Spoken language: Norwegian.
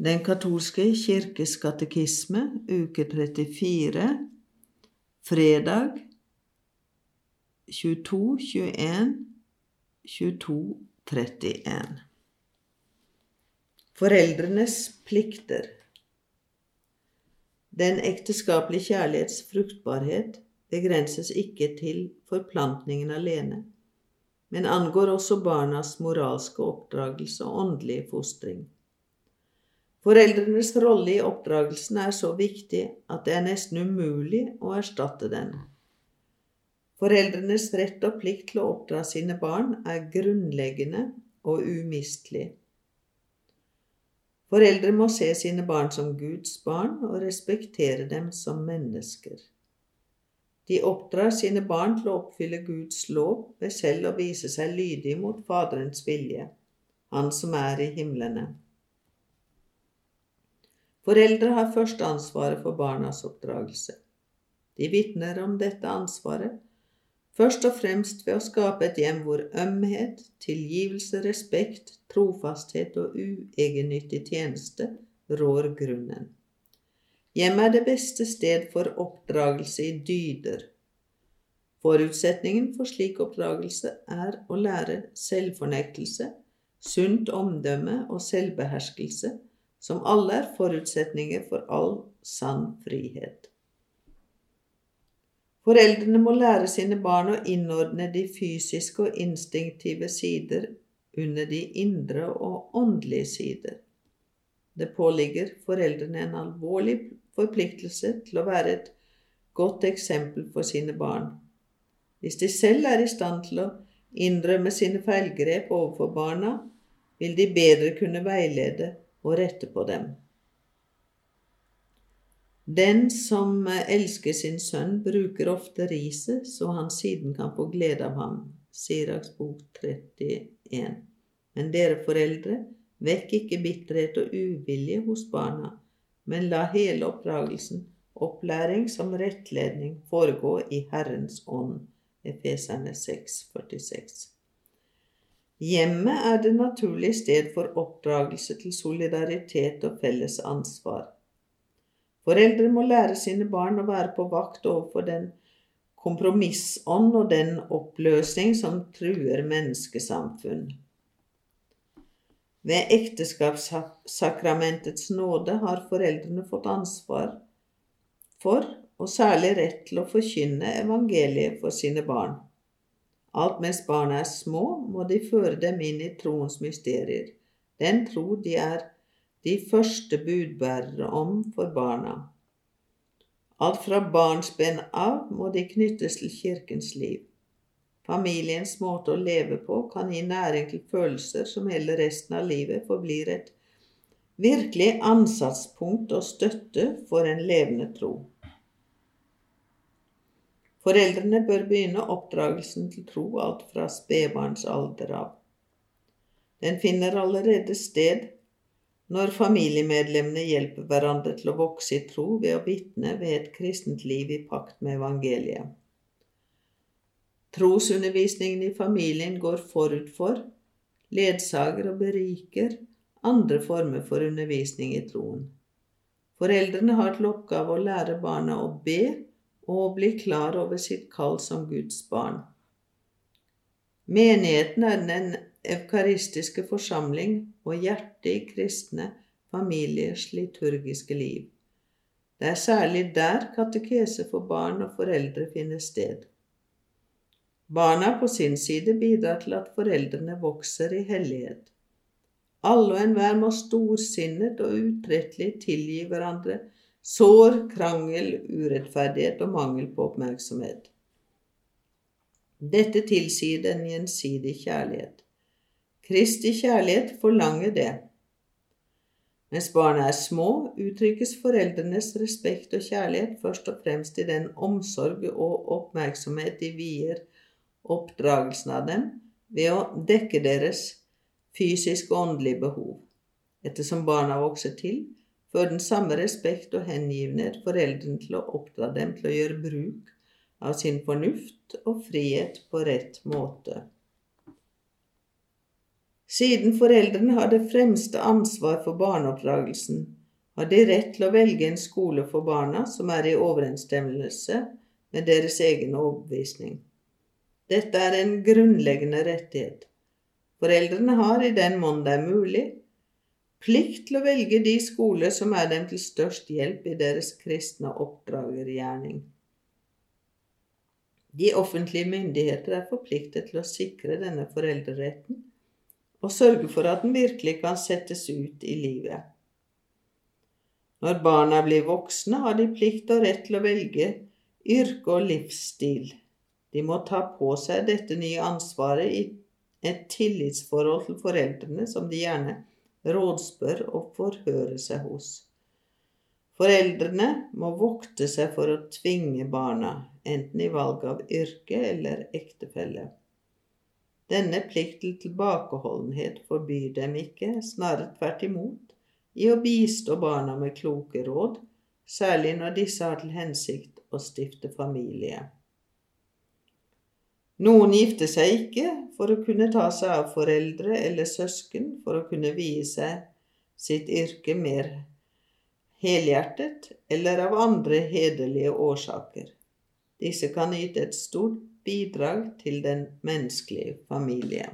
Den katolske kirkes katekisme, uke 34, fredag 22, 21, 22, 31. Foreldrenes plikter Den ekteskapelige kjærlighets fruktbarhet begrenses ikke til forplantningen alene, men angår også barnas moralske oppdragelse og åndelige fostring. Foreldrenes rolle i oppdragelsen er så viktig at det er nesten umulig å erstatte den. Foreldrenes rett og plikt til å oppdra sine barn er grunnleggende og umistelig. Foreldre må se sine barn som Guds barn og respektere dem som mennesker. De oppdrar sine barn til å oppfylle Guds lov ved selv å vise seg lydige mot Faderens vilje, Han som er i himlene. Foreldre har først ansvaret for barnas oppdragelse. De vitner om dette ansvaret, først og fremst ved å skape et hjem hvor ømhet, tilgivelse, respekt, trofasthet og uegennyttig tjeneste rår grunnen. Hjemmet er det beste sted for oppdragelse i dyder. Forutsetningen for slik oppdragelse er å lære selvfornektelse, sunt omdømme og selvbeherskelse, som alle er forutsetninger for all sann frihet. Foreldrene må lære sine barn å innordne de fysiske og instinktive sider under de indre og åndelige sider. Det påligger foreldrene en alvorlig forpliktelse til å være et godt eksempel for sine barn. Hvis de selv er i stand til å innrømme sine feilgrep overfor barna, vil de bedre kunne veilede og rette på dem. Den som elsker sin sønn, bruker ofte riset, så han siden kan få glede av ham. Siraks bok 31. Men dere foreldre, vekk ikke bitterhet og uvilje hos barna, men la hele oppdragelsen, opplæring som rettledning, foregå i Herrens ånd. Efeserne 6,46. Hjemmet er det naturlige sted for oppdragelse til solidaritet og felles ansvar. Foreldre må lære sine barn å være på vakt overfor den kompromissånd og den oppløsning som truer menneskesamfunn. Ved ekteskapssakramentets nåde har foreldrene fått ansvar for, og særlig rett til å forkynne evangeliet for sine barn. Alt mens barna er små, må de føre dem inn i troens mysterier, den tro de er de første budbærere om for barna. Alt fra barnsben av må de knyttes til kirkens liv. Familiens måte å leve på kan gi næring til følelser som hele resten av livet forblir et virkelig ansatspunkt og støtte for en levende tro. Foreldrene bør begynne oppdragelsen til tro alt fra spedbarnsalder av. Den finner allerede sted når familiemedlemmene hjelper hverandre til å vokse i tro ved å vitne ved et kristent liv i pakt med evangeliet. Trosundervisningen i familien går forut for, ledsager og beriker andre former for undervisning i troen. Foreldrene har til oppgave å lære barna å be og bli klar over sitt kall som Guds barn. Menigheten er den eukaristiske forsamling og hjertet i kristne familiers liturgiske liv. Det er særlig der katekese for barn og foreldre finner sted. Barna på sin side bidrar til at foreldrene vokser i hellighet. Alle og enhver må storsinnet og utrettelig tilgi hverandre sår, krangel, urettferdighet og mangel på oppmerksomhet. Dette tilsier den gjensidige kjærlighet. Kristi kjærlighet forlanger det. Mens barna er små, uttrykkes foreldrenes respekt og kjærlighet først og fremst i den omsorg og oppmerksomhet de vier oppdragelsen av dem ved å dekke deres fysiske og åndelige behov. Ettersom barna vokser til, fører den samme respekt og hengivenhet foreldrene til å oppdra dem til å gjøre bruk av sin fornuft og frihet på rett måte. Siden foreldrene har det fremste ansvar for barneoppdragelsen, har de rett til å velge en skole for barna som er i overensstemmelse med deres egen overbevisning. Dette er en grunnleggende rettighet. Foreldrene har, i den mån det er mulig, plikt til å velge de skoler som er dem til størst hjelp i deres kristne oppdragergjerning. De offentlige myndigheter er forpliktet til å sikre denne foreldreretten og sørge for at den virkelig kan settes ut i livet. Når barna blir voksne, har de plikt og rett til å velge yrke og livsstil. De må ta på seg dette nye ansvaret i et tillitsforhold til foreldrene som de gjerne rådspør og forhøre seg hos. Foreldrene må vokte seg for å tvinge barna, enten i valg av yrke eller ektefelle. Denne plikt til tilbakeholdenhet forbyr dem ikke, snarere tvert imot, i å bistå barna med kloke råd, særlig når disse har til hensikt å stifte familie. Noen gifter seg ikke for å kunne ta seg av foreldre eller søsken for å kunne vie seg sitt yrke mer helhjertet eller av andre hederlige årsaker. Disse kan yte et stort bidrag til den menneskelige familie.